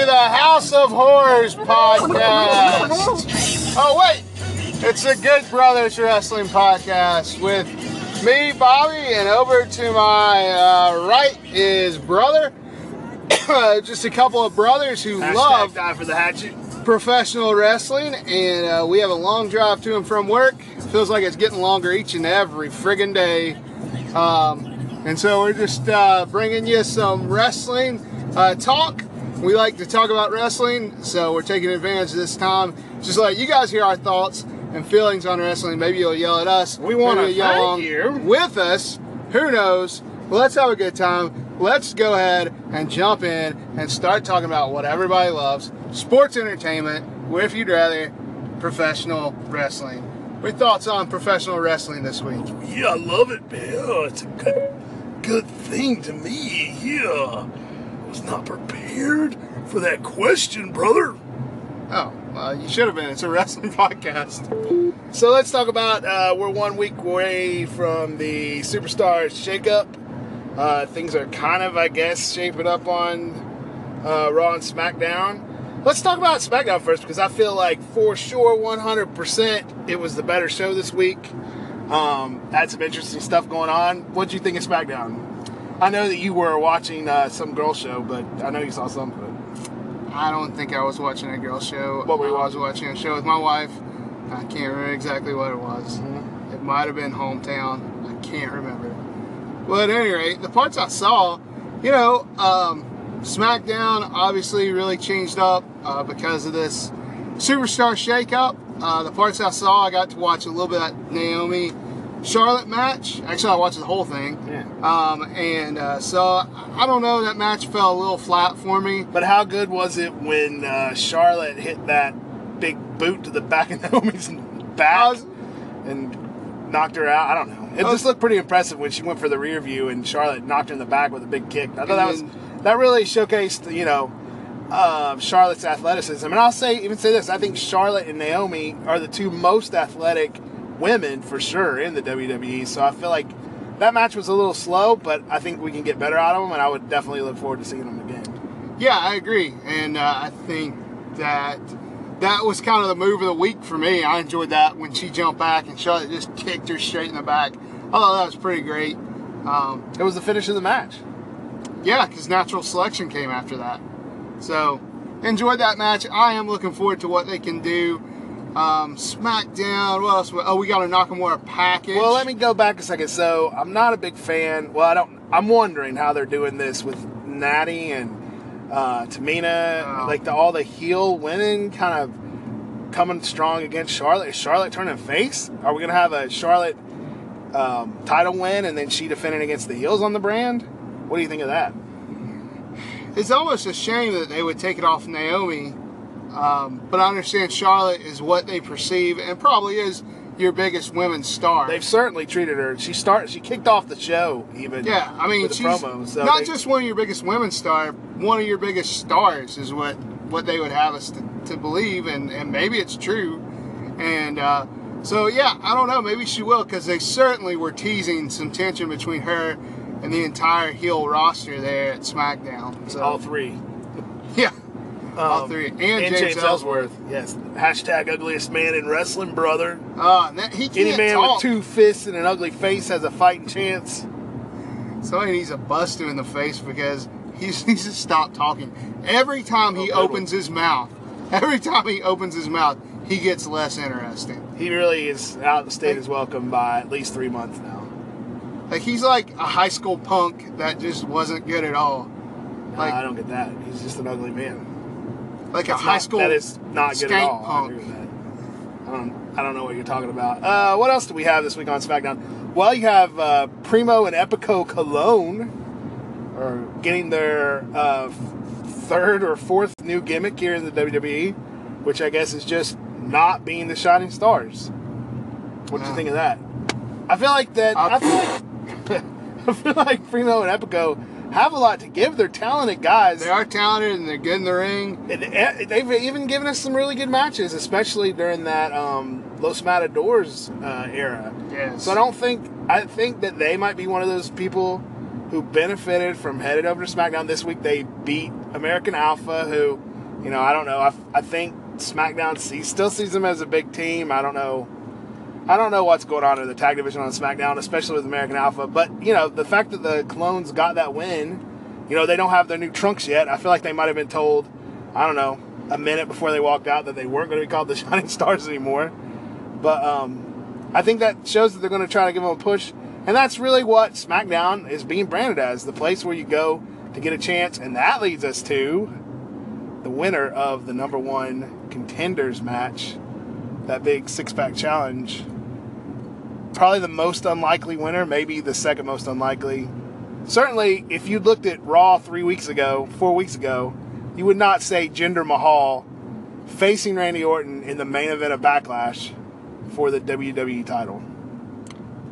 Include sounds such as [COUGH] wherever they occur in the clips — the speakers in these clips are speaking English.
to the House of Horrors podcast. Oh, wait, it's the Good Brothers Wrestling podcast with me, Bobby, and over to my uh, right is brother. [COUGHS] Just a couple of brothers who Hashtag love die for the hatchet. professional wrestling, and uh, we have a long drive to and from work. Feels like it's getting longer each and every friggin' day. Um, and so we're just uh, bringing you some wrestling uh, talk. We like to talk about wrestling, so we're taking advantage of this time. Just let you guys hear our thoughts and feelings on wrestling. Maybe you'll yell at us. We wanna yell thank along you. with us. Who knows? Let's have a good time. Let's go ahead and jump in and start talking about what everybody loves sports entertainment, or if you'd rather, professional wrestling. What your thoughts on professional wrestling this week? Yeah, I love it, man. Oh, it's a good, good thing to me. Yeah, was not prepared for that question, brother. Oh, you should have been. It's a wrestling [LAUGHS] podcast. So let's talk about. Uh, we're one week away from the Superstars shakeup. Uh, things are kind of, I guess, shaping up on uh, Raw and SmackDown. Let's talk about SmackDown first because I feel like for sure, 100%, it was the better show this week. Um, had some interesting stuff going on. What do you think of SmackDown? I know that you were watching uh, some girl show, but I know you saw some of it. I don't think I was watching a girl show. What were you I was watching a show with my wife. I can't remember exactly what it was. It might have been Hometown. I can't remember. Well, at any rate, the parts I saw, you know, um, SmackDown obviously really changed up uh, because of this Superstar shakeup. Uh, the parts I saw, I got to watch a little bit of Naomi Charlotte match. Actually, I watched the whole thing. Yeah. Um, and uh, so I don't know, that match fell a little flat for me. But how good was it when uh, Charlotte hit that big boot to the back of [LAUGHS] Naomi's back was- and knocked her out? I don't know. It was- just looked pretty impressive when she went for the rear view and Charlotte knocked her in the back with a big kick. I thought that was that really showcased, you know, uh, Charlotte's athleticism. And I'll say even say this: I think Charlotte and Naomi are the two most athletic women for sure in the WWE. So I feel like that match was a little slow, but I think we can get better out of them, and I would definitely look forward to seeing them again. Yeah, I agree, and uh, I think that that was kind of the move of the week for me. I enjoyed that when she jumped back and Charlotte just kicked her straight in the back. I thought that was pretty great. Um, It was the finish of the match. yeah, because natural selection came after that. So enjoyed that match. I am looking forward to what they can do. Um, SmackDown. What else? Oh, we got a Nakamura package. Well, let me go back a second. So I'm not a big fan. Well, I don't. I'm wondering how they're doing this with Natty and uh, Tamina, Oh. like the, all the heel winning, kind of coming strong against Charlotte. Is Charlotte turning face? Are we gonna have a Charlotte um, title win and then she defending against the heels on the brand? What do you think of that? It's almost a shame that they would take it off Naomi, um, but I understand Charlotte is what they perceive and probably is your biggest women's star. They've certainly treated her. She start. She kicked off the show even. yeah, I mean, she's promo. So not they- just one of your biggest women's star, one of your biggest stars is what what they would have us to, to believe, and and maybe it's true, and uh, so yeah, I don't know, maybe she will because they certainly were teasing some tension between her and the entire heel roster there at SmackDown. So all three. [LAUGHS] yeah, all Um, three, and, And, James, James, Ellsworth. Yes. Hashtag ugliest man in wrestling, brother. Uh, that- he can't Any man talk. with two fists and an ugly face has a fighting chance. Somebody needs to bust him in the face because he [LAUGHS] needs to stop talking. Every time he Oh, opens his mouth, [LAUGHS] every time he opens his mouth, he gets less interesting. He really is out of the state his welcome by at least three months now. Like he's like a high school punk that just wasn't good at all. Like, Like I don't get that. He's just an ugly man. Like a high not- school That is not good at all. I agree with that. I don't. I don't know what you're talking about. Uh, what else do we have this week on SmackDown? Well, you have uh, Primo and Epico Colón are getting their uh, third or fourth new gimmick here in the WWE, which I guess is just not being the shining stars. What do you think of that? I feel like that. I feel like, [LAUGHS] I feel like Primo and Epico have a lot to give. They're talented guys. They are talented and they're good in the ring. And eh, they've even given us some really good matches, especially during that um, Los Matadors uh, era. Yes. So I don't think I think that they might be one of those people who benefited from headed over to SmackDown this week. They beat American Alpha, who, you know, I don't know. I, I think SmackDown still sees them as a big team. I don't know. I don't know what's going on in the tag division on SmackDown, especially with American Alpha. But you know, the fact that the clones got that win, you know, they don't have their new trunks yet. I feel like they might have been told, I don't know, a minute before they walked out that they weren't going to be called the [LAUGHS] Shining Stars anymore. But um, I think that shows that they're going to try to give them a push, and that's really what SmackDown is being branded as the place where you go to get a chance, and that leads us to the winner of the number one contenders match, that big six pack challenge. Probably the most unlikely winner, maybe the second most unlikely. Certainly, if you looked at Raw three weeks ago, four weeks ago, you would not say Jinder Mahal facing Randy Orton in the main event of Backlash for the WWE title.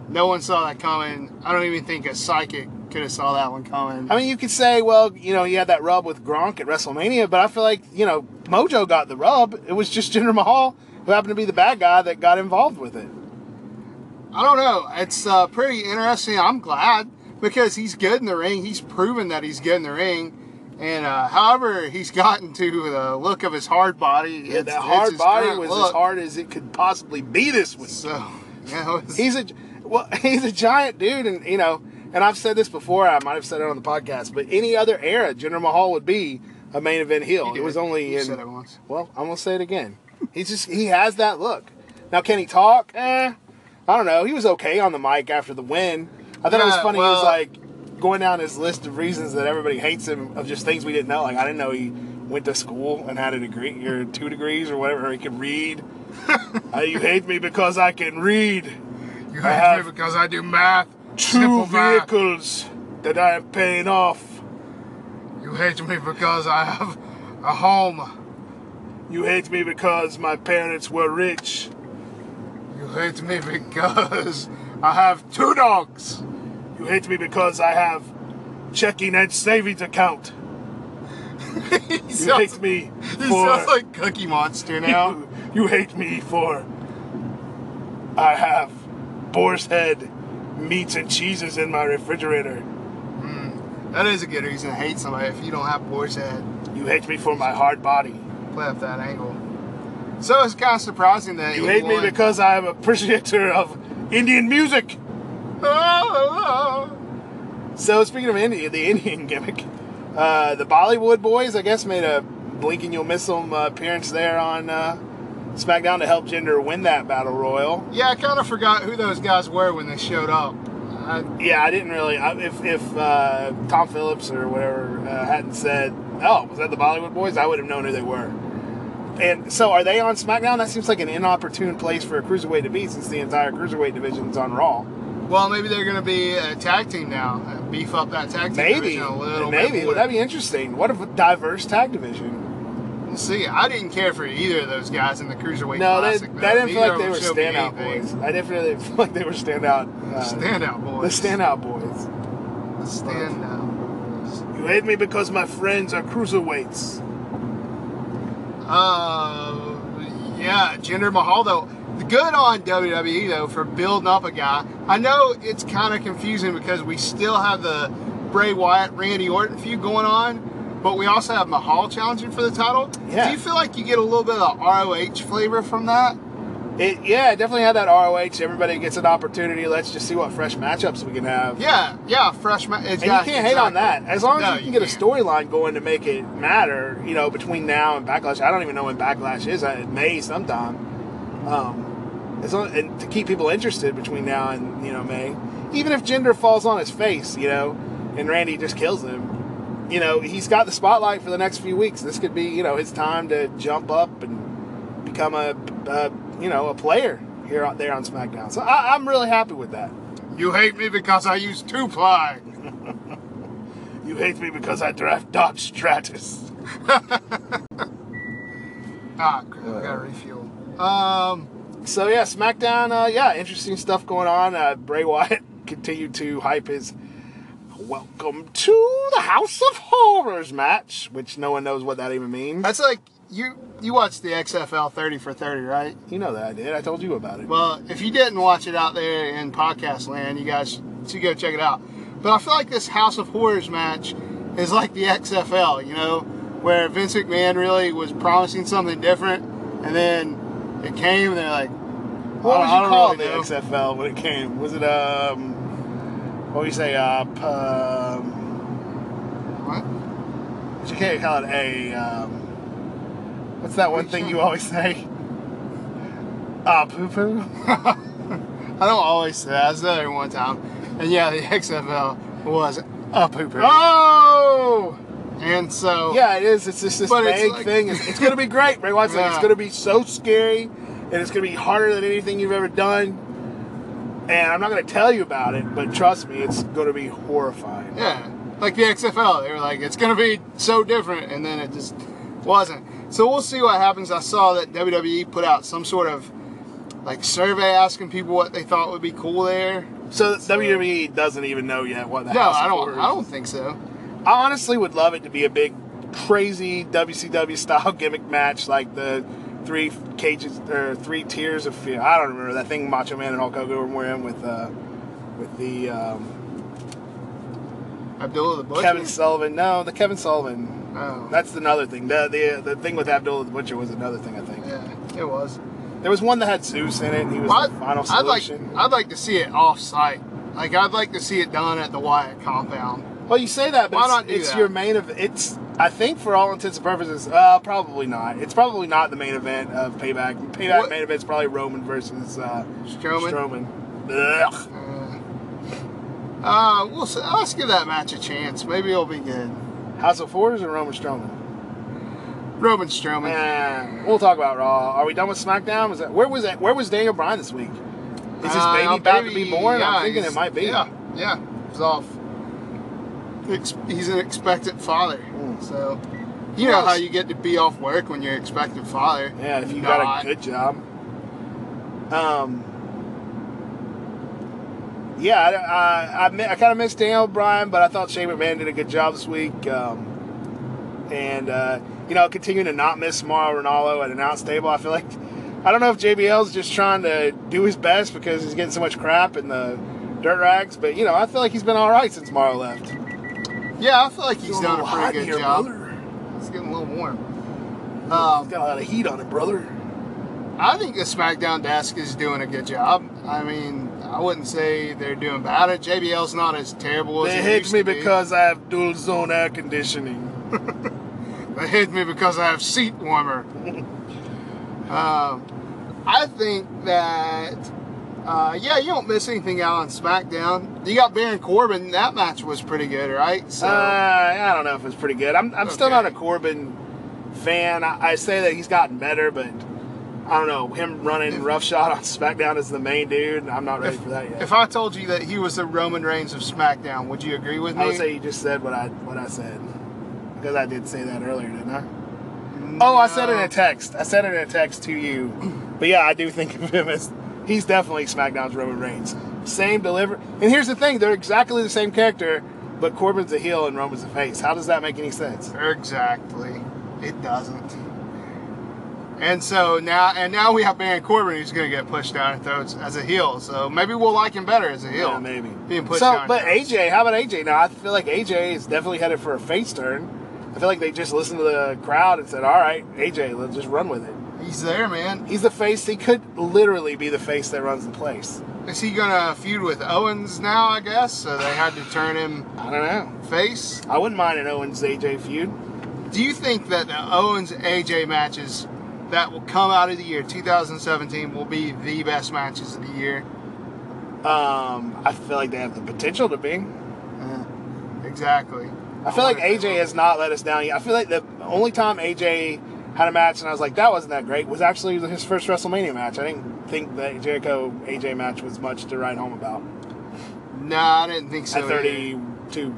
No one saw that coming. I don't even think a psychic could have saw that one coming. I mean, you could say, well, you know, you had that rub with Gronk at WrestleMania, but I feel like, you know, Mojo got the rub. It was just Jinder Mahal who happened to be the bad guy that got involved with it. I don't know. It's uh, pretty interesting. I'm glad because he's good in the ring. He's proven that he's good in the ring. And uh, however he's [LAUGHS] gotten to the look of his hard body, Yeah, that hard body was look. as hard as it could possibly be this week. So, [LAUGHS] yeah, He's a well, [LAUGHS] he's a giant dude, and you know, and I've said this before. I might have said it on the podcast, but any other era, Jinder Mahal would be a main event heel. It was only You in. said it once. Well, I'm gonna say it again. He's just he has that look. Now, can he talk? Eh, I don't know. He was okay on the mic after the win. I thought it was Yeah, funny. he was like going down his list of reasons that everybody hates him of just things we didn't know. Like I didn't know he went to school and had a degree or two degrees or whatever. Or he could read. [LAUGHS] uh, you hate me because I can read. You hate me because I do math. two simple math. vehicles that I am paying off. You hate me because I have a home. You hate me because my parents were rich. You hate me because I have two dogs. You hate me because I have checking and savings account. [LAUGHS] You sounds, hate me for... he sounds like Cookie Monster [LAUGHS] now. you, you hate me for I have boar's head meats and cheeses in my refrigerator. Hmm. that is a good reason to hate somebody if you don't have boar's head. You hate me for my hard body. Up that angle. So it's kind of surprising that You hate me because I am a appreciator of Indian music. Oh, So speaking of Indian, the Indian gimmick, uh, the Bollywood boys, I guess, made a blink and you'll miss them uh, appearance there on uh, SmackDown to help Jinder win that battle royal. yeah, I kind of forgot who those guys were when they showed up. I, Yeah, I didn't really. I, if if uh, Tom Phillips or whatever uh, hadn't said, "Oh, was that the Bollywood boys?" I would have known who they were. And so, are they on SmackDown? That seems like an inopportune place for a cruiserweight to be, since the entire cruiserweight division's on Raw. well, maybe they're going to be a tag team now. uh, Beef up that tag team Maybe, division a little maybe. Would that be interesting? What if a diverse tag division? We'll see. I didn't care for either of those guys in the cruiserweight No, classic. they though. didn't feel like they were standout boys. I didn't [LAUGHS] feel like they were standout. Uh, Standout boys. the boys. standout boys. Standout. You hate me because my friends are cruiserweights. Uh, yeah, Jinder Mahal though. Good on WWE though for building up a guy. I know it's kind of confusing because we still have the Bray Wyatt Randy Orton feud going on, but we also have Mahal challenging for the title. Yeah. Do you feel like you get a little bit of the ROH flavor from that? It, yeah, definitely had that ROH. Everybody gets an opportunity. Let's just see what fresh matchups we can have. Yeah, yeah, fresh. Ma- And you can't hate on that. As long as No, you can you get a can't. storyline going to make it matter, you know, between now and Backlash. I don't even know when Backlash is. uh, May sometime. Um, as long, and to keep people interested between now and you know May, even if Jinder falls on his face, you know, and Randy just kills him, you know, he's got the spotlight for the next few weeks. This could be you know his time to jump up and become a, a you know a player here out there on SmackDown. So I, I'm really happy with that. You hate me because I use two ply. [LAUGHS] You hate me because I draft Dodge Stratus. [LAUGHS] Ah, crap, I gotta refuel. Um, So yeah, SmackDown. Uh, yeah, interesting stuff going on. Uh, Bray Wyatt [LAUGHS] continued to hype his "Welcome to the House of Horrors" match, which no one knows what that even means. that's like you. You watched the XFL 30 for 30, right? You know that I did. I told you about it. Well, if you didn't watch it out there in podcast land, you guys should go check it out. But I feel like this House of Horrors match is like the XFL, you know, where Vince McMahon really was promising something different, and then it came, and they're like, What would you call really the know. XFL when it came? Was it um? What would you say? Uh, p- um, What? you can't call it a. Um, what's that one thing you always say? Ah, poo poo. [LAUGHS] I don't always say that. I said it one time. And yeah, the [LAUGHS] XFL was Ah, poo poo. Oh! And so. Yeah, it is. It's just this But vague like- thing. It's, it's going to be great. Bray Wyatt's like, it's going to be so scary, and it's going to be harder than anything you've ever done. And I'm not going to tell you about it, but trust me, it's going to be horrifying. Yeah. Like the XFL. They were like, it's going to be so different. And then it just wasn't. So we'll see what happens. I saw that WWE put out some sort of like survey asking people what they thought would be cool there. So WWE doesn't even know yet what the No, I don't. I don't think so. I honestly would love it to be a big, crazy WCW style [LAUGHS] gimmick match like the three cages or three tiers of fear. I don't remember that thing Macho Man and Hulk Hogan were in with uh, with the um, Abdullah the Butcher. Kevin Sullivan. No, the Kevin Sullivan. Oh. That's another thing. The the the thing with Abdullah the Butcher was another thing. I think Yeah, it was. there was one that had Zeus in it. and He was Well, the final I'd like. solution. I'd like to see it off site. Like I'd like to see it done at the Wyatt compound. Well, you say that, but Why it's, not do it's that? your main event. It's I think for all intents and purposes, uh, probably not. It's probably not the main event of Payback. Payback What- main event's probably Roman versus uh, Strowman. Strowman. Uh, uh, we'll see. Let's give that match a chance. Maybe it'll be good. House of Fours or Roman Strowman? Roman Strowman. We'll talk about Raw. Are we done with SmackDown? Was that where was that? Where was Daniel Bryan this week? Is his Uh, baby about to be baby, born? yeah, I'm thinking it might be. Yeah, yeah. He's off. He's an expectant father. Mm. So, you know how you get to be off work when you're expectant father. Yeah, if you Not. got a good job. Um. Yeah, I, I, I, I kind of missed Daniel Bryan, but I thought Shane McMahon did a good job this week. Um, and, uh, you know, continuing to not miss Mauro Ranallo at announce table. I feel like, I don't know if JBL's just trying to do his best because he's getting so much crap in the dirt rags, but, you know, I feel like he's been all right since Mauro left. Yeah, I feel like he's It's done a little pretty good here, job. brother. It's getting a little warm. He's Um, got a lot of heat on it, brother. I think the SmackDown desk is doing a good job. I mean, I wouldn't say they're doing bad. At JBL's not as terrible as They it hate used me to be. because I have dual zone air conditioning. [LAUGHS] They hate me because I have seat warmer. [LAUGHS] um, I think that, uh, yeah, you don't miss anything out on SmackDown. You got Baron Corbin. That match was pretty good, right? So, Uh, I don't know if it's pretty good. I'm, I'm still not a Corbin fan. I, I say that he's gotten better, but I don't know. Him running roughshod on SmackDown as the main dude, I'm not ready for that yet. if I told you that he was the Roman Reigns of SmackDown, would you agree with me? I would say you just said what I what I said because I did say that earlier, didn't I? Oh, I said it in a text. I said it in a text to you. But yeah, I do think of him as he's definitely SmackDown's Roman Reigns. Same deliver. And here's the thing: they're exactly the same character, but Corbin's a heel and Roman's a face. How does that make any sense? Exactly. It doesn't. And so now, and now we have Baron Corbin who's going to get pushed down our throats as a heel. So maybe we'll like him better as a heel. Yeah, maybe. Being pushed so, down our but. AJ, how about AJ? Now, I feel like AJ is definitely headed for a face turn. I feel like they just listened to the crowd and said, "All right, AJ, let's just run with it." He's there, man. He's the face. He could literally be the face that runs the place. Is he going to feud with Owens now? I guess so. They had to turn him I don't know. face. I wouldn't mind an Owens AJ feud. Do you think that the Owens AJ matches that will come out of the year 2017 will be the best matches of the year? Um, I feel like they have the potential to be. Exactly. I feel like wonder if they AJ has not let us down yet. I feel like the only time AJ had a match and I was like, that wasn't that great, was actually his first WrestleMania match. I didn't think that Jericho AJ match was much to write home about. No, I didn't think so. At either. 32.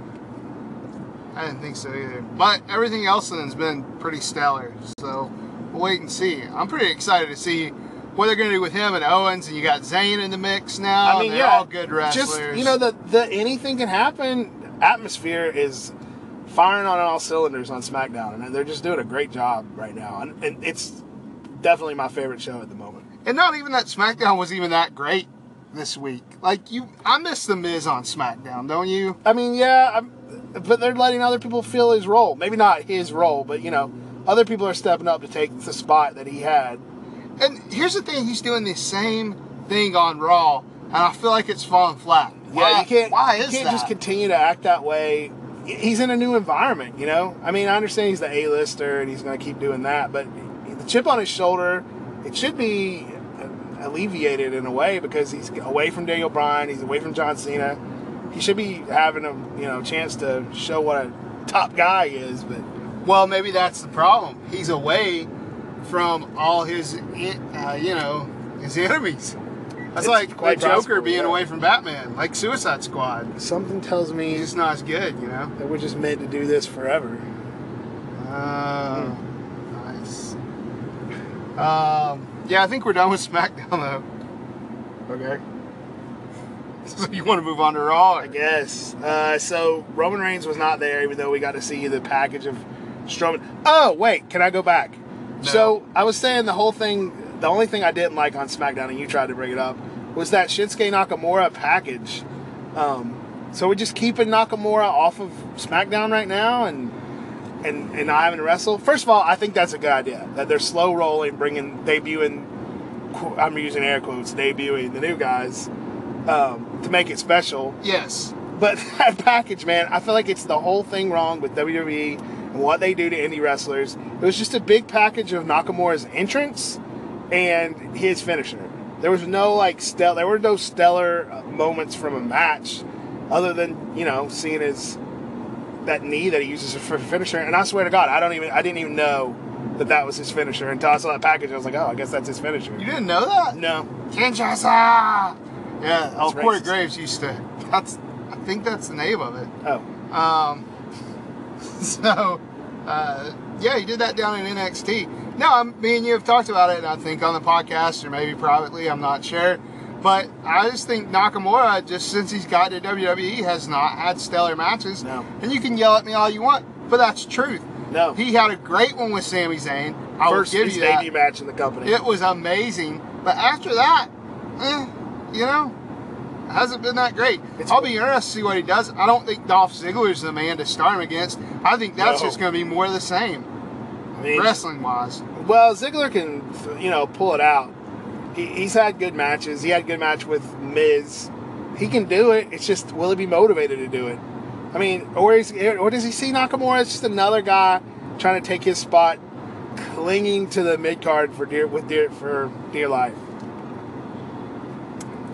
I didn't think so either. But everything else then has been pretty stellar. So we'll wait and see. I'm pretty excited to see what they're going to do with him and Owens. And you got Zayn in the mix now. I mean, they're yeah, all good wrestlers. Just you know, the the anything can happen. Atmosphere is firing on all cylinders on SmackDown, and they're just doing a great job right now. And, and it's definitely my favorite show at the moment. and not even that SmackDown was even that great. this week. Like you, I miss the Miz on SmackDown, don't you? I mean, yeah, I'm, but they're letting other people fill his role. Maybe not his role, but you know, other people are stepping up to take the spot that he had. And here's the thing: he's doing the same thing on Raw, and I feel like it's falling flat. Yeah, you can't. Why you can't that? just continue to act that way. He's in a new environment, you know. I mean, I understand he's the A-lister and he's going to keep doing that, but the chip on his shoulder, it should be alleviated in a way because he's away from Daniel Bryan, he's away from John Cena. He should be having a you know chance to show what a top guy is, but Well, maybe that's the problem. He's away from all his, uh, you know, his [LAUGHS] enemies. That's It's like the Joker possible, being yeah. away from Batman, like Suicide Squad. something tells me He's just not as good, you know. that we're just meant to do this forever. Uh, nice. Um, yeah, I think we're done with [LAUGHS] SmackDown though. Okay. [LAUGHS] So you want to move on to Raw? I guess. Uh, so Roman Reigns was not there, even though we got to see the package of Strowman. Oh wait, can I go back? No. So I was saying the whole thing. The only thing I didn't like on SmackDown, and you tried to bring it up, was that Shinsuke Nakamura package. Um, so we're just keeping Nakamura off of SmackDown right now, and and and not having to wrestle. First of all, I think that's a good idea. That they're slow rolling, bringing debuting. I'm using air quotes, debuting the new guys um, to make it special. Yes. But [LAUGHS] that package, man, I feel like it's the whole thing wrong with WWE and what they do to indie wrestlers. It was just a big package of Nakamura's entrance and his finisher. There was no like stel- there were no stellar moments from a match, other than you know seeing his that knee that he uses for finisher. And I swear to God, I don't even I didn't even know that that was his finisher until I saw that package. I was like, oh, I guess that's his finisher. You didn't know that? No, Kinshasa. Yeah. Oh, Corey. Graves used to. [LAUGHS] That's. I think that's the name of it. oh, Um, [LAUGHS] so, uh, yeah, he did that down in NXT. No, I'm, me and you have talked about it, I think, on the podcast or maybe privately. I'm not sure. But I just think Nakamura, just since he's got to WWE, has not had stellar matches. No. And you can yell at me all you want, but that's truth. no. He had a great one with Sami Zayn. I First will give his you that. debut match in the company. It was amazing. But after that, eh, you know, hasn't been that great. It's- I'll be interested to see what he does. I don't think Dolph Ziggler's the man to start him against. I think that's No. just going to be more of the same, I mean, wrestling wise. Well, Ziggler can, you know, pull it out. He, he's had good matches. He had a good match with Miz. He can do it. It's just, will he be motivated to do it? I mean, or is, or does he see Nakamura as just another guy trying to take his spot, clinging to the mid card for dear with dear for dear life?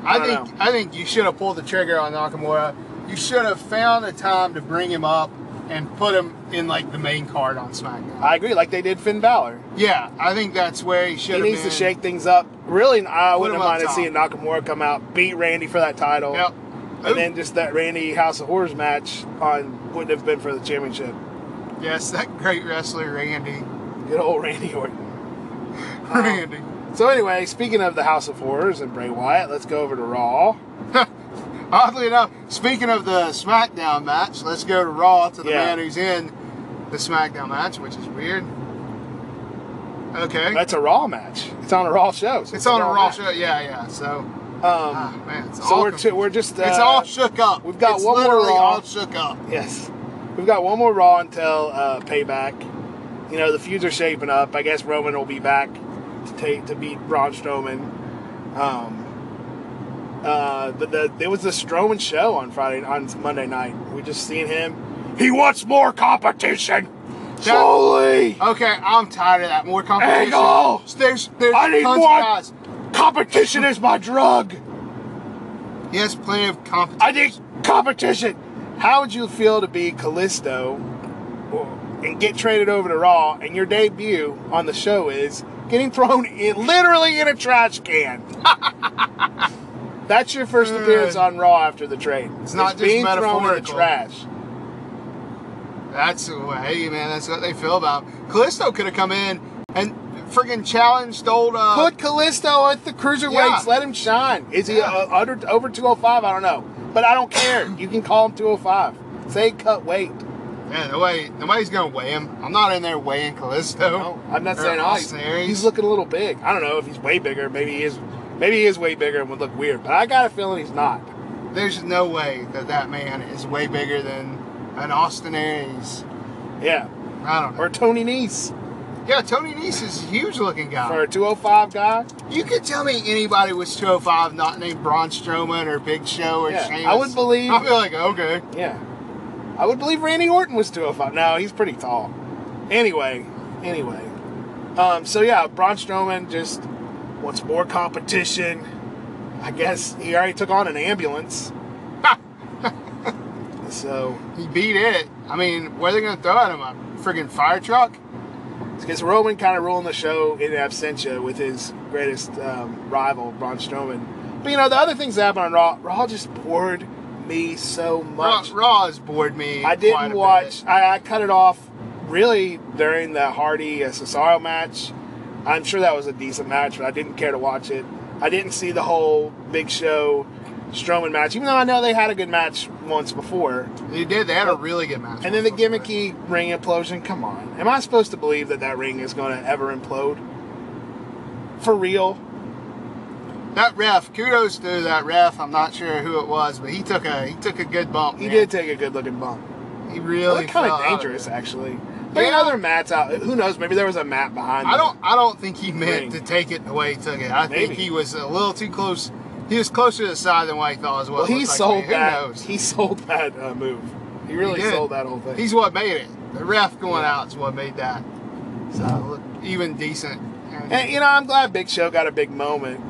I, think I think you should have pulled the trigger on Nakamura. You should have found a time to bring him up and put him in like the main card on SmackDown. I agree, like they did Finn Balor. yeah, I think that's where he should He needs been. to shake things up. Really, I wouldn't have minded seeing Nakamura come out, beat Randy for that title. Yep. And then just that Randy House of Horrors match on wouldn't have been for the championship. yes, that great wrestler Randy. Good old Randy Orton. [LAUGHS] Um, Randy. So anyway, speaking of the House of Horrors and Bray Wyatt, let's go over to Raw. [LAUGHS] Oddly enough, speaking of the SmackDown match, let's go to Raw to the Yeah. man who's in the SmackDown match, which is weird. Okay. That's a Raw match. It's on a Raw show. so it's on a Raw match. show. Yeah, yeah. So, Um, ah, man, it's so all we're two, we're just uh, it's all shook up. we've got It's one more literally Raw. all shook up. Yes, we've got one more Raw until uh, Payback. You know the feuds are shaping up. I guess Roman will be back to take to beat Braun Strowman. Um, uh, but the it was the Strowman show on Friday on Monday night. We just seen him. He wants more competition. Slowly. Okay, I'm tired of that. More competition. Angle! There's, there's I need more-. Competition is my drug. He has plenty of competition. I need competition. How would you feel to be Kalisto and get traded over to Raw, and your debut on the show is getting thrown in literally in a trash can? [LAUGHS] That's your first appearance on Raw after the trade. It's not just being thrown in the metaphorical. trash. That's hey man, that's what they feel about. Kalisto could have come in and friggin' challenged old. Uh, Put Kalisto at the cruiserweights. Yeah. Let him shine. Is he Yeah. uh, under over 205? I don't know, but I don't care. You can call him 205. Say cut weight. Yeah, no way, nobody's gonna weigh him. I'm not in there weighing Kalisto. No, I'm not saying oh, he's, Austin he's looking a little big. I don't know if he's way bigger. Maybe he is Maybe he is way bigger and would look weird, but I got a feeling he's not. There's no way that that man is way bigger than an Austin Aries. Yeah. I don't know. Or Tony Nese yeah, Tony Nese is a huge looking guy. for a 205 guy. You could tell me anybody was 205 not named Braun Strowman or Big Show or Yeah, Sheamus. I would believe- I'd be like, okay. Yeah. I would believe Randy Orton was 205. No, he's pretty tall. Anyway, anyway. Um, so yeah, Braun Strowman just wants more competition. I guess he already took on an ambulance. [LAUGHS] so He beat it. I mean, where are they to throw at him? A friggin' fire truck? Because Roman kind of ruling the show in absentia with his greatest um, rival, Braun Strowman. But you know, the other things that happened on Raw, Raw just bored me so much. Raw has bored me. I didn't watch. I, I cut it off really during the Hardy Cesaro match. I'm sure that was a decent match, but I didn't care to watch it. I didn't see the whole Big Show Strowman match, even though I know they had a good match once before. They did. They had a really good match. And then the gimmicky ring implosion. Come on, am I supposed to believe that that ring is going to ever implode? For real? That ref, kudos to that ref. I'm not sure who it was, but he took a he took a good bump. He man. did take a good looking bump. He really kind of dangerous, actually. But you know, there are mats out. Who knows? Maybe there was a mat behind. I don't. I don't think he meant Ring. to take it the way he took it. I Maybe. think he was a little too close. He was closer to the side than what he thought as well. Well, he like sold. Who that. knows? He [LAUGHS] sold that uh, move. He really did. sold that whole thing. He's what made it. The ref going Yeah. out is what made that. So even decent. And, and you know, I'm glad Big Show got a big moment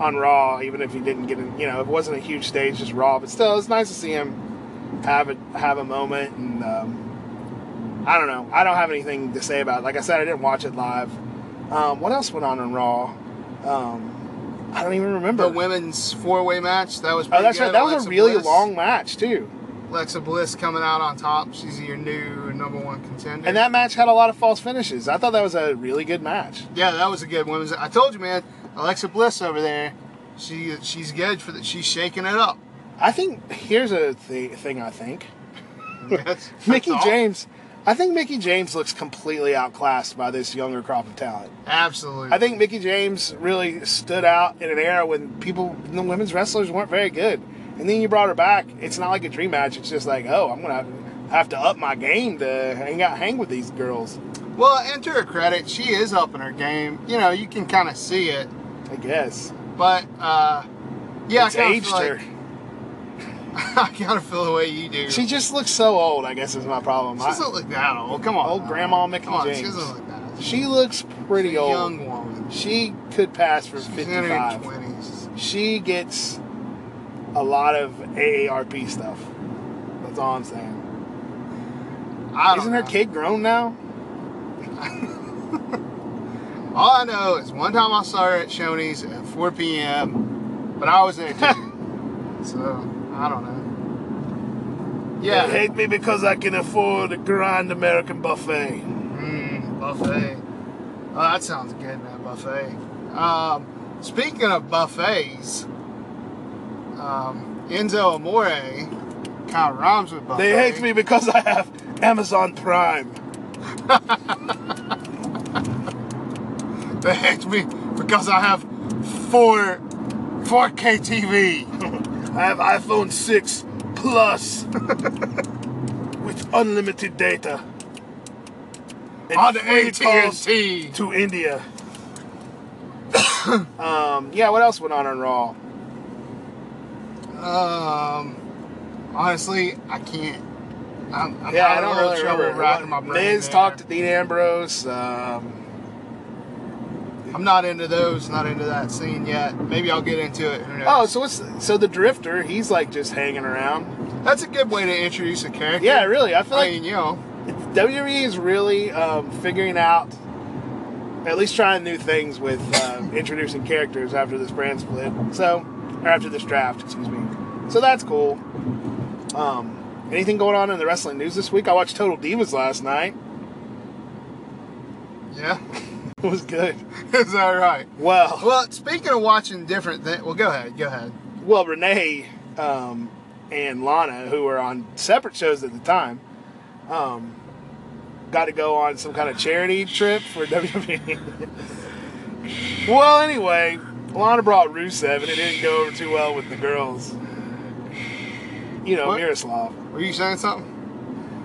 on Raw, even if he didn't get in. You know, it wasn't a huge stage, just Raw, but still, it's nice to see him have a have a moment. And um, I don't know. I don't have anything to say about. it. Like I said, I didn't watch it live. Um, what else went on in Raw? Um, I don't even remember. the women's four way match that was. oh, that's good. right. That was a really Bliss- long match too. Alexa Bliss coming out on top. She's your new number one contender. And that match had a lot of false finishes. I thought that was a really good match. yeah, that was a good women's. I told you, man. Alexa Bliss over there. She she's good for that. She's shaking it up. I think here's a th- thing. I think That's- [LAUGHS] Mickie all. James. I think Mickie James looks completely outclassed by this younger crop of talent. Absolutely. I think Mickie James really stood out in an era when people, the women's wrestlers weren't very good. And then you brought her back. It's not like a dream match. It's just like, oh, I'm gonna have to up my game to hang out, hang with these girls. Well, and to her credit, she is upping her game. You know, you can kind of see it. I guess. But uh, yeah, it's I aged feel like, her. [LAUGHS] I kind of feel the way you do. She just looks so old. I guess is my problem. She doesn't look that old. Come on, Old. Grandma Mickie on, She doesn't look that. old. She looks pretty old. young woman. She could pass for She's in her 55. twenties. She gets a lot of AARP stuff. That's all I'm saying. I don't Isn't her know. kid grown now? [LAUGHS] All I know is one time I saw her at Shoney's at 4 p.m., but I was there too. [LAUGHS] so I don't know. Yeah. They hate me because I can afford a grand American buffet. Mm, buffet. Oh, that sounds good, man. Buffet. Um, speaking of buffets, um, Enzo Amore kind of rhymes with buffet. They hate me because I have Amazon Prime. [LAUGHS] They hate me because I have four 4K TV. [LAUGHS] I have iPhone 6 Plus [LAUGHS] with unlimited data. And on AT&T. to India. [COUGHS] um, yeah, what else went on on Raw? Um, honestly, I can't. I'm, I'm yeah, I don't really trouble remember. wrapping my brain. Miz there. talked to Dean Ambrose. Um, I'm not into those. Not into that scene yet. Maybe I'll get into it. Oh, so what's so the Drifter? He's like just hanging around. that's a good way to introduce a character. Yeah, really. I feel I like mean, you know, WWE is really um, figuring out, at least trying new things with uh, [LAUGHS] introducing characters after this brand split. So, or after this draft, excuse me. So that's cool. Um, anything going on in the wrestling news this week? I watched Total Divas last night. yeah. [LAUGHS] Was good. [LAUGHS] Is that right? Well, Well, speaking of watching different things, well, go ahead. Go ahead. well, Renee um, and Lana, who were on separate shows at the time, um, got to go on some kind of charity trip for [LAUGHS] WWE. well, anyway, Lana brought Rusev, and it didn't go over too well with the girls. You know, What? Miroslav. Were you saying something?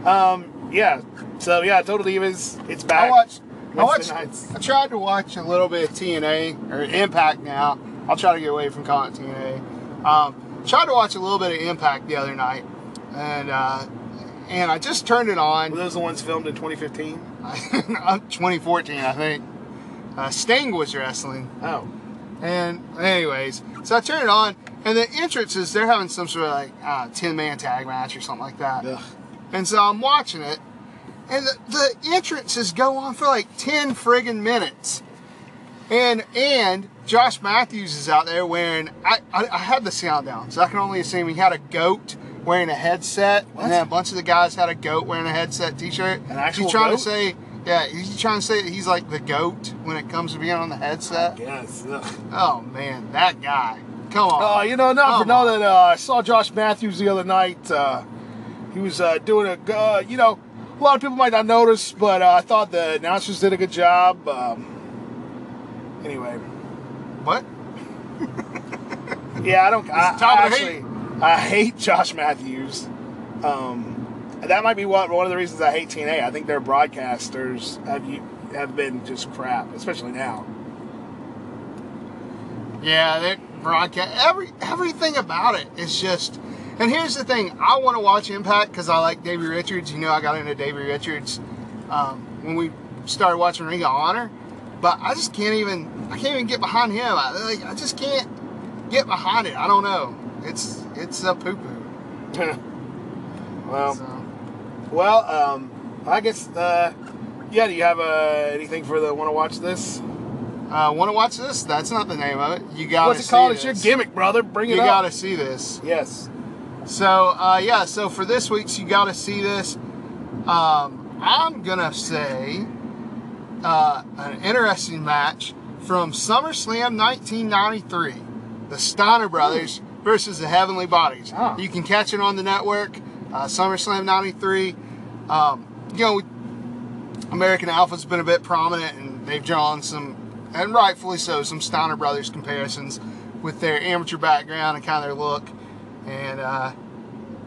Um, yeah. So yeah, Total Divas, it's back. I watched. I watched. nights. I tried to watch a little bit of TNA or Impact. Now I'll try to get away from calling it TNA. Um, tried to watch a little bit of Impact the other night, and uh, and I just turned it Were on. those the ones filmed in 2015? [LAUGHS] 2014, I think. Uh, Sting was wrestling, Oh. and anyways, so I turned it on, and the entrances they're having some sort of like uh, 10 man tag match or something like that. Ugh. And so I'm watching it, and the, the entrances go on for like 10 friggin' minutes. And and Josh Matthews is out there wearing, I, I, I had the sound down, so I can only assume he had a goat wearing a headset, What? and then a bunch of the guys had a goat wearing a headset t shirt. An actual He's trying goat? to say, yeah, he's trying to say that he's like the goat when it comes to being on the headset. Yes. Oh man, that guy. Come on. Oh, you know, not for Come know on. that uh, I saw Josh Matthews the other night. Uh, he was uh, doing a, uh, you know, a lot of people might not notice, but uh, I thought the announcers did a good job. Um, anyway, What? yeah, I don't. I, I actually, I hate Josh Matthews. Um, that might be what one of the reasons I hate TNA. I think their broadcasters have you have been just crap, especially now. Yeah, they broadcast every everything about it is just. And here's the thing: I want to watch Impact because I like Davey Richards. You know, I got into Davey Richards um, when we started watching Ring of Honor, but I just can't even. I can't even get behind him. I, like, I just can't get behind it. I don't know. It's it's a poo poo. [LAUGHS] well, So. Well, um, I guess, uh, yeah. Do you have uh, anything for the want to watch this? Uh, want to watch this? That's not the name of it. You got What's it called? It's your gimmick, brother. Bring it You up. got to see this. Yes. So uh, yeah, so for this week's, you got to see this. Um, I'm gonna say uh, an interesting match from SummerSlam 1993, the Steiner Brothers versus the Heavenly Bodies. Ah. You can catch it on the network. Uh, SummerSlam 93. Um, you know, American Alpha's been a bit prominent, and they've drawn some, and rightfully so, some Steiner Brothers comparisons with their amateur background and kind of their look. And, uh,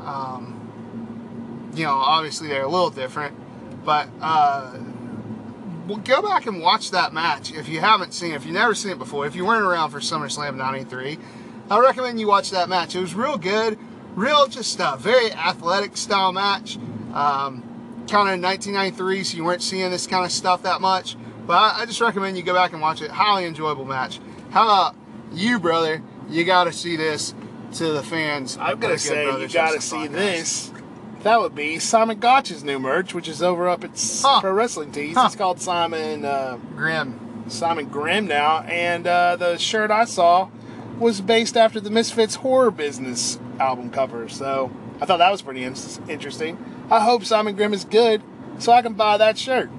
um, you know, obviously they're a little different, but uh, well, go back and watch that match if you haven't seen it. If you've never seen it before, if you weren't around for SummerSlam 93, I recommend you watch that match. It was real good, real just a very athletic style match. Um, kind of in 1993, so you weren't seeing this kind of stuff that much. But I, I just recommend you go back and watch it. Highly enjoyable match. How about you, brother? You got to see this to the fans. I'm gonna say you got to see Podcast. this. That would be Simon Gotch's new merch, which is over up at Huh. Pro Wrestling Tees. Huh. It's called Simon uh, Grimm. Simon Grimm now, and uh, the shirt I saw was based after the Misfits Horror Business album cover. So I thought that was pretty in- interesting. I hope Simon Grimm is good, so I can buy that shirt.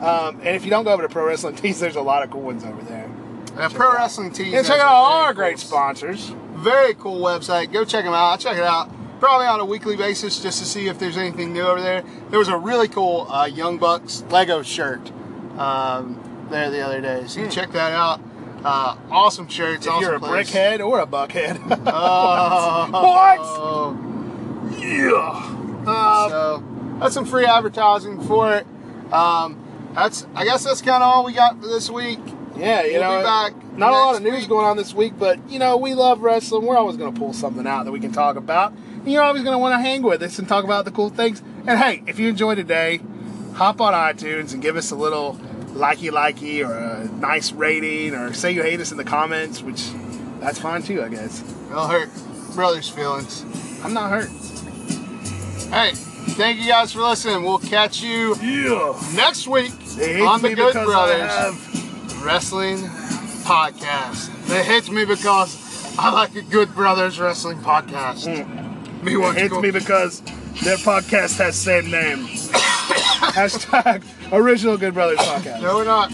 Um, and if you don't go over to Pro Wrestling Tees, there's a lot of cool ones over there. Uh, Pro Wrestling Tees. And check out all our cool- great sponsors. Very cool website. Go check them out. I check it out probably on a weekly basis just to see if there's anything new over there. There was a really cool uh, Young Bucks Lego shirt um, there the other day, so you check that out. Uh, awesome shirts. If awesome you're a place. brickhead or a buckhead. [LAUGHS] Oh. what? Yeah. Uh, So that's some free advertising for it. Um, that's I guess that's kind of all we got for this week. Yeah, you We'll know, be back not a lot of news week. going on this week, but you know, we love wrestling. We're always going to pull something out that we can talk about. And you're always going to want to hang with us and talk about the cool things. And hey, if you enjoy today, hop on iTunes and give us a little likey likey or a nice rating or say you hate us in the comments, which that's fine too, I guess. It'll hurt brothers' feelings. I'm not hurt. Hey, thank you guys for listening. We'll catch you Yeah. next week on the Good Brothers Wrestling Podcast. They hate me because I like a Good Brothers Wrestling Podcast. Hmm. Me It hates me because their podcast has same name. [COUGHS] Hashtag original Good Brothers podcast. No, we're not.